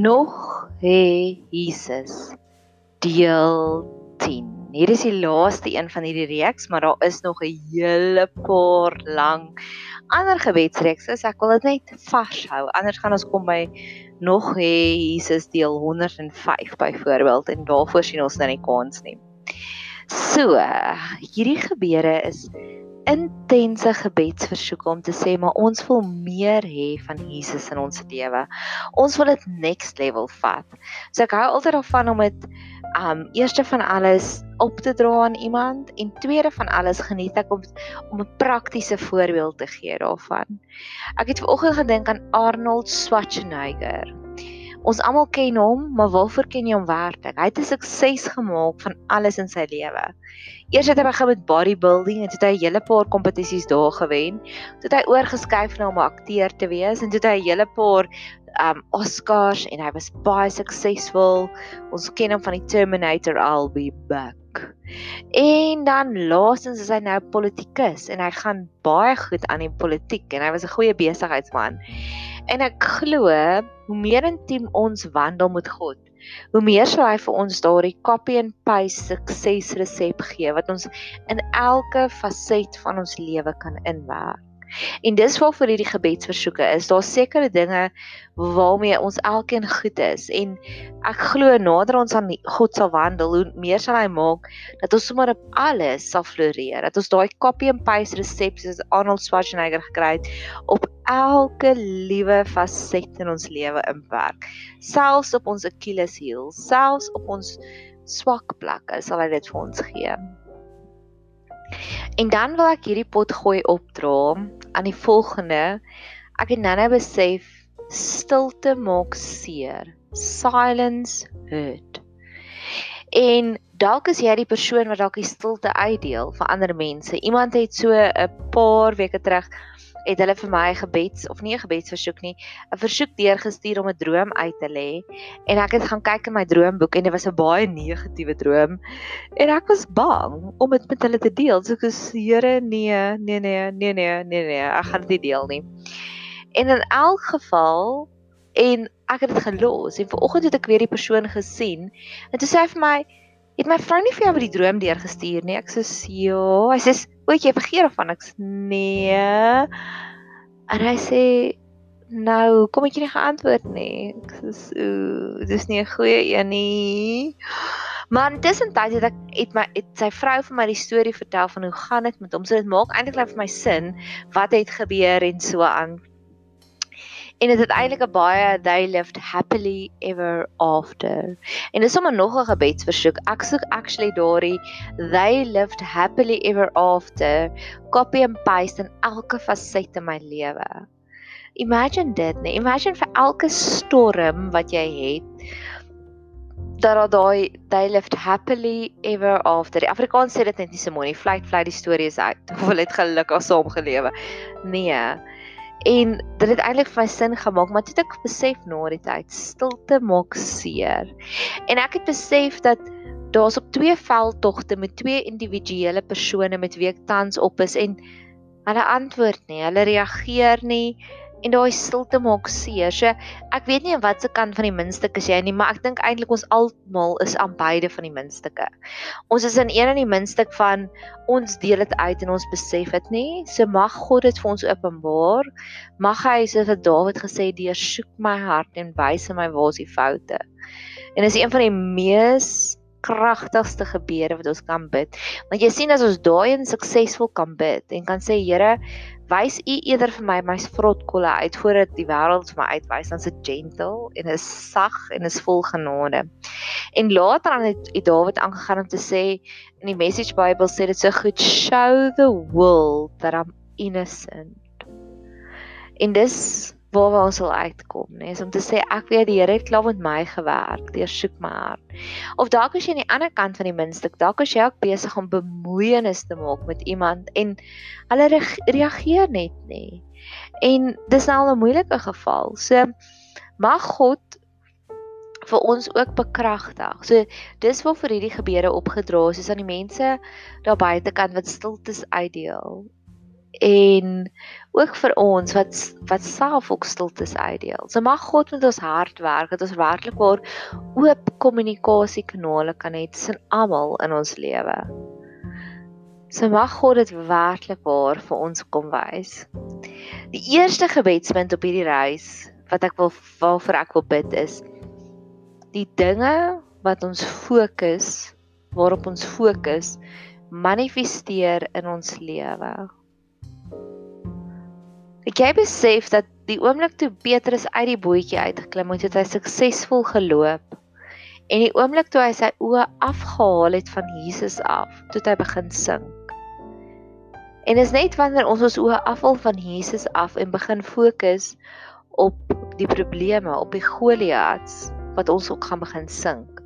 nog hê Jesus deel 10. Hier is die laaste een van hierdie reeks, maar daar is nog 'n hele paar lank ander gebedsreekse. So ek wil dit net vashou. Anders gaan ons kom by nog hê Jesus deel 105 byvoorbeeld en daarvoor sien ons nou nie kans nie. So, hierdie gebeure is intense gebedsversoeke om te sê maar ons wil meer hê van Jesus in ons lewe. Ons wil dit next level vat. So ek hou altyd daarvan om dit um eerste van alles op te dra aan iemand en tweede van alles geniet ek om om 'n praktiese voorbeeld te gee daarvan. Ek het vanoggend gedink aan Arnold Schwarzenegger. Ons almal ken hom, maar waarvoor ken jy hom werklik? Hy het 'n sukses gemaak van alles in sy lewe. Eers het hy begin met bodybuilding en toe het hy 'n hele paar kompetisies daar gewen. Toe het hy oorgeskuif na om 'n akteur te wees en toe het hy 'n hele paar um Oscars en hy was baie suksesvol. Ons ken hom van die Terminator I'll be back. En dan laasens is hy nou politikus en hy gaan baie goed aan die politiek en hy was 'n goeie besigheidsman. En ek glo hoe meer intiem ons wandel met God, hoe meer sal hy vir ons daardie copy and paste suksesresep gee wat ons in elke faset van ons lewe kan inwerk. En dis waarvoor hierdie gebedsversoeke is. Daar's sekere dinge waarmee ons elkeen goed is en ek glo nader ons aan God sal wandel, hoe meer sal hy maak dat ons sommer op alles sal floreer. Dat ons daai copy and paste resepte soos Arnold Schwarzenegger gekry het op elke liewe faset in ons lewe inwerk. Selfs op ons Achilles heel, selfs op ons swak plekke sal hy dit vir ons gee. En dan wil ek hierdie pot gooi opdra aan die volgende. Ek het nou-nou besef stilte maak seer. Silence hurt. En dalk is jy die persoon wat dalk die stilte uitdeel vir ander mense. Iemand het so 'n paar weke terug het hulle vir my gebeds of nie 'n gebedsversoek nie, 'n versoek deurgestuur om 'n droom uit te lê. En ek het gaan kyk in my droomboek en dit was 'n baie negatiewe droom. En ek was bang om dit met hulle te deel. So ek sê, Here, nee, nee, nee, nee, nee, nee, nee, ek gaan dit deel nie. En in elk geval en ek het dit gelos en vanoggend het ek weer die persoon gesien en toe sê hy vir my het my vrou nie vir jou die droom deurgestuur nie ek sê ja hy sê "Oet jy vergeet of van niks?" "Nee." En hy sê, "Nou, kom ek jy nie geantwoord nie." Ek sê, "Ooh, dis nie 'n goeie een nie." Maar intussen tyd het ek het my het sy vrou vir my die storie vertel van hoe gaan dit met hom. So dit maak eintlik vir my sin wat het gebeur en so aan en dit het eintlik 'n baie they lived happily ever after. En dis sommer nog 'n gebedsversoek. Ek soek actually daardie they lived happily ever after copy and paste in elke faset in my lewe. Imagine dit, nee. Imagine vir elke storm wat jy het dat daai they lived happily ever after. Die Afrikaans sê dit net nie so mooi nie. Flight flight die storie is uit. Of hulle het gelukkig saam gelewe. Nee. En dit het eintlik vir my sin gemaak, maar toe het ek besef na die tyd, stilte maak seer. En ek het besef dat daar's op twee veldtogte met twee individuele persone met wie ek tans op is en hulle antwoord nie, hulle reageer nie en daai stilte maak seer. So ek weet nie wat se kant van die muntstuk is jy nie, maar ek dink eintlik ons almal is aan beide van die muntstukke. Ons is in een van die muntstuk van ons deel dit uit en ons besef dit nie. So mag God dit vir ons openbaar. Mag hy soos wat Dawid gesê het, deursoek my hart en wys my waar is die foute. En dis een van die mees kragtigste gebede wat ons kan bid. Want jy sien as ons daai en suksesvol kan bid en kan sê Here, wys u eerder vir my my vrotkolle uit voordat die wêreld vir my uitwys dan se gentle en is sag en is vol genade. En later dan het, het Dawid aangegaan om te sê in die message bible sê dit so goed show the world that I'm innocent. En dis waar ons sal uitkom, nê, is om te sê ek weet die Here het klaar met my gewerk, deursoek my hart. Of dalk as jy aan die ander kant van die muntstuk, dalk as jy ook besig om bemoeienis te maak met iemand en hulle reageer net nie. En dis nou 'n moeilike geval. So mag God vir ons ook bekragtig. So dis waar vir hierdie gebeure opgedra is, is aan die mense daar buitekant wat stiltes uitdeel en ook vir ons wat wat self ook stiltes uitdeel. So mag God met ons hart werk dat ons werklik waar oop kommunikasiekanale kan hê tussen almal in ons lewe. So mag God dit werklik waar vir ons kom wys. Die eerste gebedspunt op hierdie reis wat ek wil waarvoor ek wil bid is die dinge wat ons fokus waarop ons fokus manifesteer in ons lewe. Ek jy besef dat die oomblik toe Petrus uit die bootjie uitgeklim het, het hy suksesvol geloop. En die oomblik toe hy sy oë afgehaal het van Jesus af, toe hy begin sink. En is net wanneer ons ons oë afhaal van Jesus af en begin fokus op die probleme, op die Goliats wat ons ook gaan begin sink.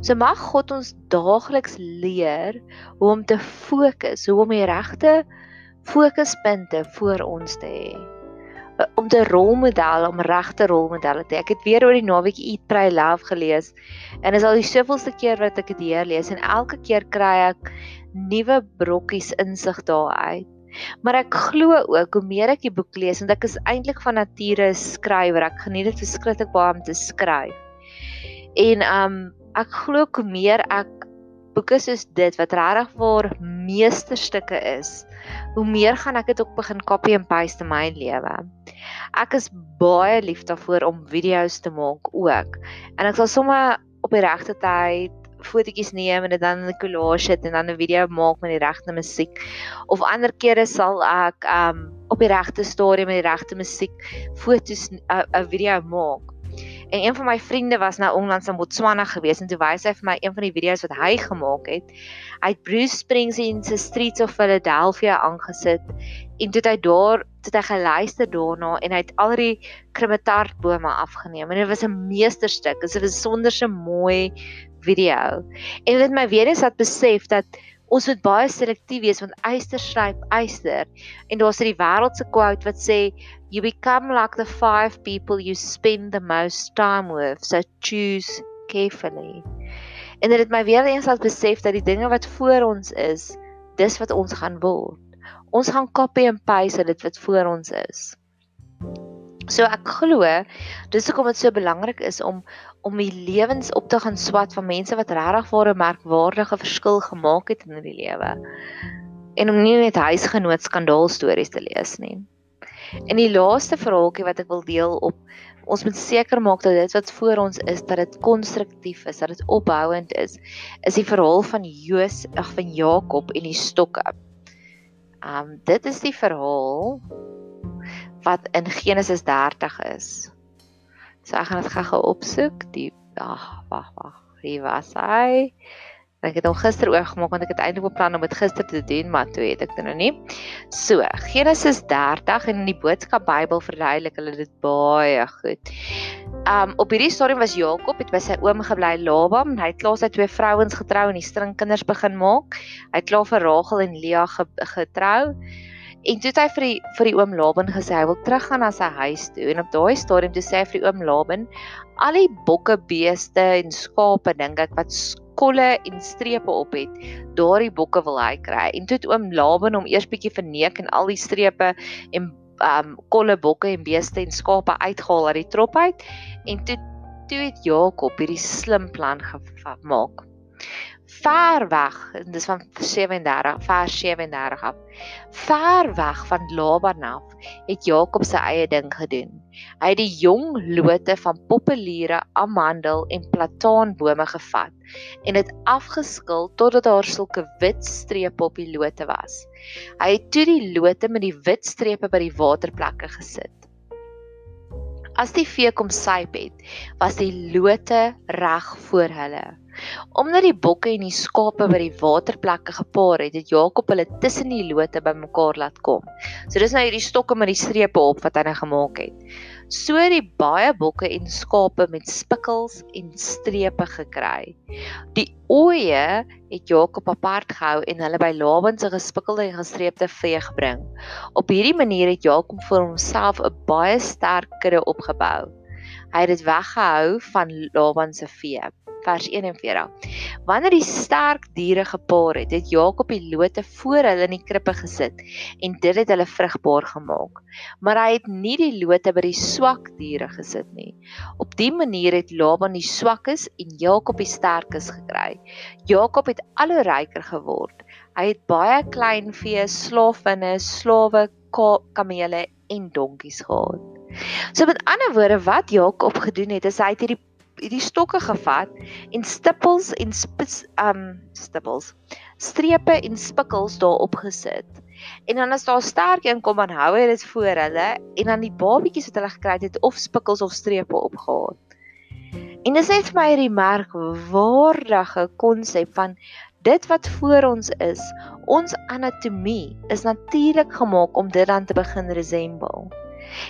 So mag God ons daagliks leer hoe om te fokus, hoe om die regte fokuspunte voor ons te hê eh, om te rolmodel om regte rolmodelle te hê. Ek het weer oor die naweek Eat Pray Love gelees en is al die soveelste keer wat ek dit hier lees en elke keer kry ek nuwe brokkies insig daaruit. Maar ek glo ook hoe meer ek die boek lees want ek is eintlik van nature 'n skrywer. Ek geniet dit verskriklik baie om te skryf. En um ek glo hoe meer ek boeke soos dit wat regtig waar meesterstukke is, hoe meer gaan ek dit ook begin copy and paste in my lewe. Ek is baie lief daarvoor om video's te maak ook. En ek sal sommer op die regte tyd fotootjies neem en dit dan in 'n collage sit en dan 'n video maak met die regte musiek. Of ander kere sal ek um op die regte stadium met die regte musiek foto's 'n video maak. En een van my vriende was nou onlangs in Botswana gewees en toe wys hy vir my een van die video's wat hy gemaak het. Hy het Bruce Springsteen se Streets of Philadelphia aangesit en toe hy daar toe hy geluister daarna en hy het al die krimitartbome afgeneem en dit was 'n meesterstuk. Dit was 'n besonderse mooi video. En dit het my weer eens laat besef dat ons moet baie selektief wees want eyster skryp eyster. En daar's 'n wêreldse quote wat sê you become like the five people you spend the most time with so choose carefully. En dit het my weer eens laat besef dat die dinge wat voor ons is dis wat ons gaan word ons gaan copy and paste dit wat voor ons is so ek glo dis hoekom dit so belangrik is om om die lewens op te gaan swat van mense wat regtig ware merkwaardige verskil gemaak het in die lewe. En om nie net huisgenoot skandaal stories te lees nie. En die laaste verhaaltjie wat ek wil deel op ons moet seker maak dat dit wat voor ons is dat dit konstruktief is, dat dit opbouend is, is die verhaal van Joos, ag van Jakob en die stokke. Um dit is die verhaal wat in Genesis 30 is. So ek gaan dit gou-gou opsoek. Die ag, wag, wag. Hier was hy. Ek het hom gister oorgemaak want ek het eintlik beplan om dit gister te doen, maar toe het ek dit nou nie. So, Genesis 30 en in die Boodskap Bybel verduidelik hulle dit baie goed. Um op hierdie stadium was Jakob het by sy oom gebly Laban. Hy het klaar sy twee vrouens getrou en die stringkinders begin maak. Hy het klaar vir Rachel en Lea getrou. En toe het hy vir die vir die oom Laban gesê hy wil teruggaan na sy huis toe. En op daai stadium toe sê hy vir die oom Laban al die bokke, beeste en skape dink ek wat skolle en strepe op het, daardie bokke wil hy kry. En toe het oom Laban hom eers bietjie verneek en al die strepe en um kolle bokke en beeste en skape uitgehaal uit die trop uit. En toe toe het Jakob hierdie slim plan gemaak ver weg en dis van 37 vers 37 af. Ver weg van Laban af het Jakob sy eie ding gedoen. Hy het die jong lote van populiere amandel en plataanbome gevat en dit afgeskil totdat daar sulke wit strepe op die lote was. Hy het toe die lote met die wit strepe by die waterplekke gesit. As die vee kom syp het, was die lote reg voor hulle. Omdat die bokke en die skape by die waterplekke gepaar het, het Jakob hulle tussen die lote bymekaar laat kom. So dis nou hierdie stokke met die strepe op wat hy nou gemaak het. So het die baie bokke en skape met spikkels en strepe gekry. Die ooe het Jakob apart gehou en hulle by Laban se gespikkelde en gestreepte vee gebring. Op hierdie manier het Jakob vir homself 'n baie sterk kudde opgebou. Hy het dit weggehou van Laban se vee. Vers 41. Wanneer die sterk diere gepaar het, het Jakob die lote voor hulle in die krippe gesit en dit het hulle vrugbaar gemaak. Maar hy het nie die lote by die swak diere gesit nie. Op dië manier het Laban die swakkes en Jakob die sterkes gekry. Jakob het al hoe ryker geword. Hy het baie klein vee, slawe, slawe, kamele en donkies gehad. So met ander woorde wat Jakob gedoen het, is hy het hierdie hierdie stokke gevat en stippels en spits um stippels strepe en spikkels daarop gesit. En dan as daar sterk een kom dan hou hy dit voor hulle en dan die babietjies wat hulle gekry het of spikkels of strepe opgehaal. En dit is vir my hierdie merkwaardige konsep van dit wat voor ons is, ons anatomie is natuurlik gemaak om dit dan te begin resemble.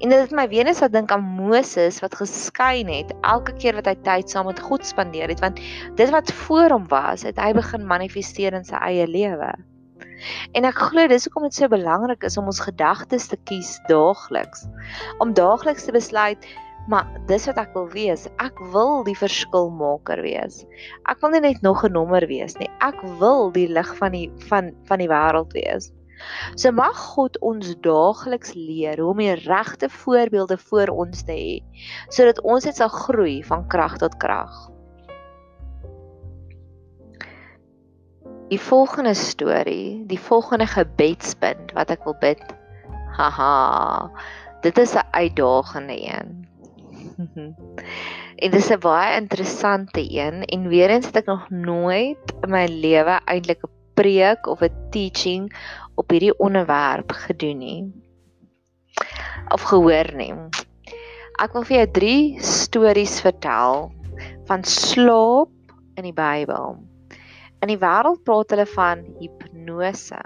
En dit het my weer eens wat dink aan Moses wat geskyn het elke keer wat hy tyd saam met God spandeer het want dit wat voor hom was, het hy begin manifesteer in sy eie lewe. En ek glo dis hoekom dit so belangrik is om ons gedagtes te kies daagliks. Om daagliks te besluit Maar dis wat ek wil wees. Ek wil die verskilmaker wees. Ek wil nie net nog 'n nommer wees nie. Ek wil die lig van die van van die wêreld wees. So mag God ons daagliks leer hoe om die regte voorbeelde voor ons te hê sodat ons net sal groei van krag tot krag. Die volgende storie, die volgende gebedspunt wat ek wil bid. Haha. Dit is 'n uitdagende een. en dit is 'n baie interessante een en weer eens het ek nog nooit in my lewe eintlik 'n preek of 'n teaching op hierdie onderwerp gedoen nie of gehoor nie. Ek wil vir jou 3 stories vertel van slaap in die Bybel. In die wêreld praat hulle van hipnose.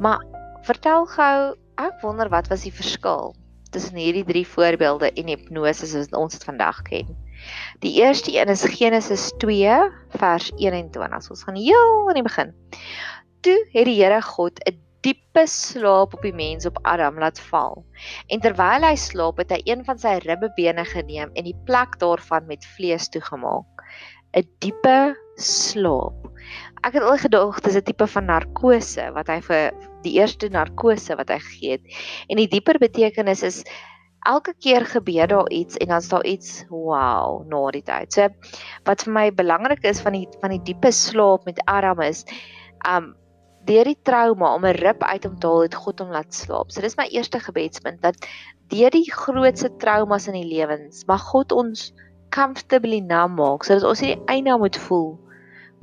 Maar vertel gou, ek wonder wat was die verskil tussen hierdie 3 voorbeelde en hipnose soos ons dit vandag ken. Die eerste een is Genesis 2 vers 21. Ons gaan heel aan die begin toe het die Here God 'n diepe slaap op die mens op Adam laat val. En terwyl hy slaap, het hy een van sy ribbebene geneem en die plek daarvan met vlees toegemaak. 'n Diepe slaap. Ek het al gedog dis 'n tipe van narkose wat hy vir die eerste narkose wat hy gegee het. En die dieper betekenis is elke keer gebeur daar iets en dan's daar iets wow na die tyd. So wat vir my belangrik is van die van die diepe slaap met Adam is um deur die trauma om 'n rib uit hom te haal het God hom laat slaap. So dis my eerste gebedspunt dat deur die grootste traumas in die lewens mag God ons comfortably numb maak sodat ons nie einde moet voel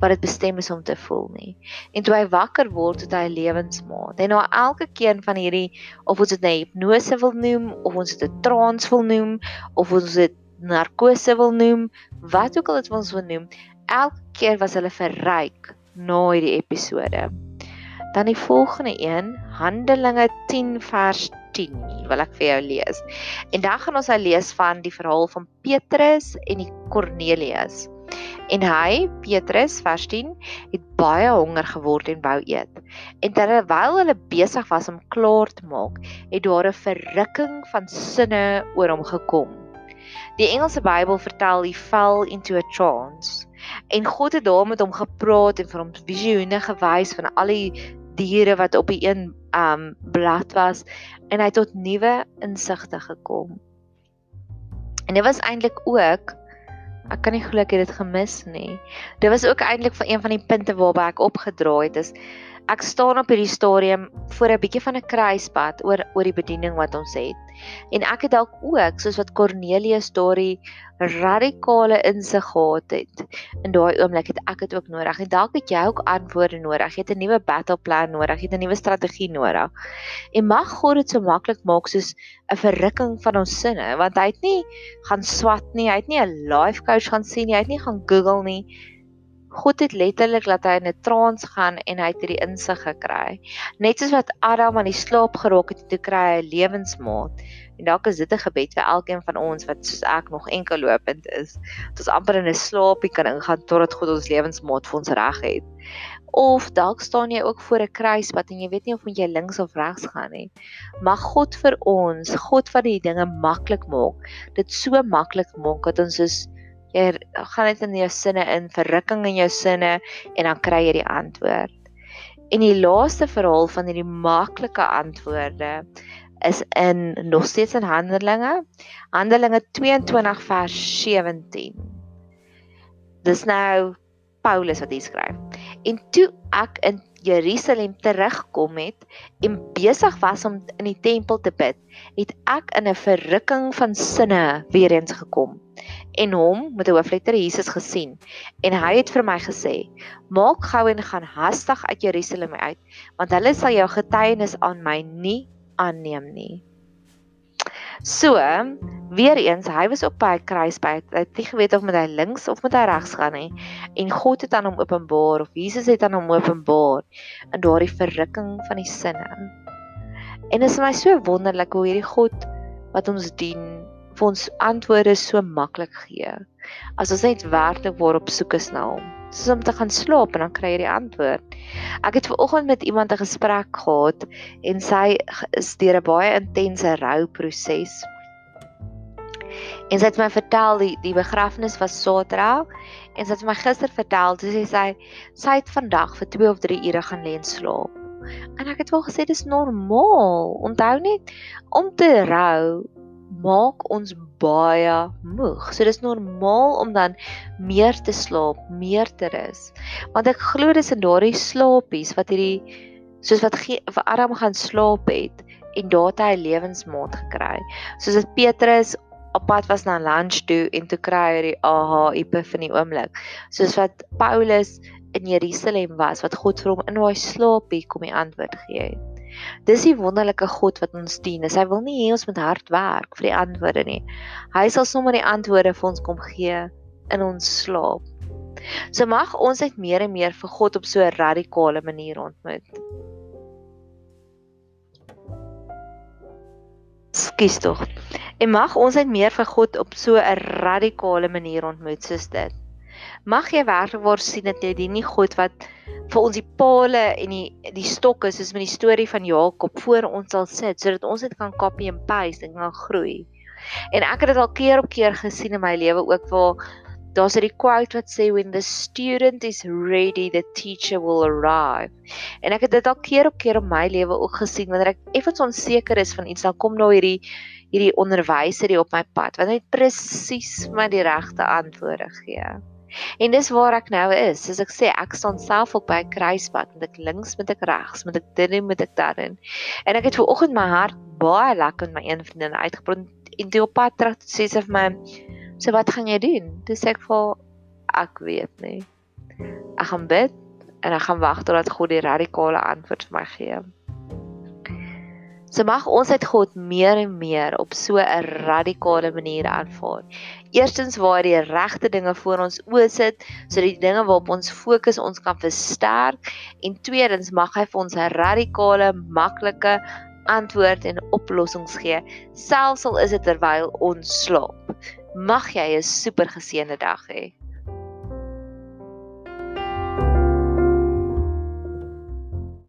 wat dit bestem is om te voel nie. En toe hy wakker word, het hy 'n lewensmaat. En na elke keer van hierdie of ons dit 'n hipnose wil noem of ons dit 'n trance wil noem of ons dit narkose wil noem, wat ook al dit ons wil noem, elke keer was hulle verryk na hierdie episode. Dan die volgende een, Handelinge 10 vers 10, wil ek vir jou lees. En dan gaan ons nou lees van die verhaal van Petrus en die Kornelius. En hy, Petrus, vers 10, het baie honger geword en wou eet. En terwyl hulle besig was om klaar te maak, het daar 'n verrukking van sinne oor hom gekom. Die Engelse Bybel vertel hy fell into a trance. En God het daar met hom gepraat en vir hom visioene gewys van al die diere wat op die een um blad was en hy het tot nuwe insigte gekom. En dit was eintlik ook ek kan nie glo ek het dit gemis nie. Dit was ook eintlik van een van die punte waarby ek opgedraai het is ek staan op hierdie stadium voor 'n bietjie van 'n kruispunt oor oor die bediening wat ons het. En ek het dalk ook soos wat Cornelius daardie radikale insig gehad het. In daai oomblik het ek dit ook nodig. En dalk het jy ook antwoorde nodig. Jy het 'n nuwe battle plan nodig. Jy het 'n nuwe strategie nodig. En mag God dit so maklik maak soos 'n verrukking van ons sinne, want hy het nie gaan swat nie. Hy het nie 'n life coach gaan sien nie. Hy het nie gaan Google nie. God het letterlik laat hy in 'n trance gaan en hy het hierdie insig gekry. Net soos wat Adam aan die slaap geraak het, toe kry hy 'n lewensmaat. En dalk is dit 'n gebed vir elkeen van ons wat soos ek nog enkel lopend is. Dit is amper in 'n slaapie kan ingaan totdat God ons lewensmaat vir ons reg het. Of dalk staan jy ook voor 'n kruispunt en jy weet nie of jy links of regs gaan nie. Mag God vir ons, God wat die dinge maklik maak, dit so maklik maak dat ons is Jy gaan net in jou sinne in, verrukking in jou sinne en dan kry jy die antwoord. En die laaste verhaal van hierdie maklike antwoorde is in nog steeds in Handelinge. Handelinge 22 vers 17. Dis nou Paulus wat hier skryf. En toe ek in Jerusalem terugkom het en besig was om in die tempel te bid, het ek in 'n verrukking van sinne weer eens gekom en hom met 'n hoofletter Jesus gesien. En hy het vir my gesê maak gou en gaan hastig uit Jerusalem uit want hulle sal jou getuienis aan my nie aanneem nie So, weer eens, hy was op by kruispunt. Hy het nie geweet of moet hy links of moet hy regs gaan nie. En God het aan hom openbaar of Jesus het aan hom openbaar in daardie verrukking van die sinne. En dit is my so wonderlik hoe hierdie God wat ons dien vir ons antwoorde so maklik gee. As ons net werklik waarop soek is na hom. Soos om te gaan slaap en dan kry jy die antwoord. Ek het ver oggend met iemand 'n gesprek gehad en sy is deur 'n baie intense rouproses. En sy het my vertel die die begrafnis was Saterdag en sy het my gister vertel sy sê sy het vandag vir 2 of 3 ure gaan lê en slaap. En ek het wel gesê dis normaal. Onthou net om te rou maak ons baie moeg. So dis normaal om dan meer te slaap, meer te rus. Want ek glo dis in daardie slaapies wat hierdie soos wat vir Adam gaan slaap het en daar het hy lewensmaat gekry. Soos dit Petrus op pad was na lunch toe en toe kry hy die aha epifanie oomblik. Soos wat Paulus in Jerusalem was wat God vir hom in daai slaapie kom die antwoord gee het. Dis die wonderlike God wat ons dien. Hy wil nie hê ons moet hard werk vir die antwoorde nie. Hy sal sommer die antwoorde vir ons kom gee in ons slaap. So mag ons net meer en meer vir God op so 'n radikale manier ontmoet. Skus tog. En mag ons net meer vir God op so 'n radikale manier ontmoet soos dit. Mag jy werklik waar sien dat jy dien nie God wat vir ons die palle en die die stokke soos met die storie van Jakob voor ons sal sit sodat ons dit kan copy and paste en kan groei. En ek het dit al keer op keer gesien in my lewe ook waar daar's 'n quote wat sê when the student is ready the teacher will arrive. En ek het dit al keer op keer in my lewe ook gesien wanneer ek effens onseker is van iets dan kom nou hierdie hierdie onderwyser hier op my pad wat net presies my die regte antwoorde gee. En dis waar ek nou is. Soos ek sê, ek staan self op by 'n kruispunt, moet ek links, moet ek regs, moet ek dit doen, moet ek dat doen. En ek het ver oggend my hart baie lekker met my een vriendin uitgebrand en toe op pad terug sê sy vir my, "So wat gaan jy doen?" Dis ek vir ek weet nie. Ek gaan bid en ek gaan wag totdat God die radikale antwoord vir my gee. So mag ons uit God meer en meer op so 'n radikale manier aanvaar. Eerstens waar die regte dinge voor ons oë sit, sodat die dinge waarop ons fokus ons kan versterk en tweedens mag hy vir ons 'n radikale, maklike antwoord en oplossings gee, selfs al is dit terwyl ons slaap. Mag jy 'n super geseënde dag hê.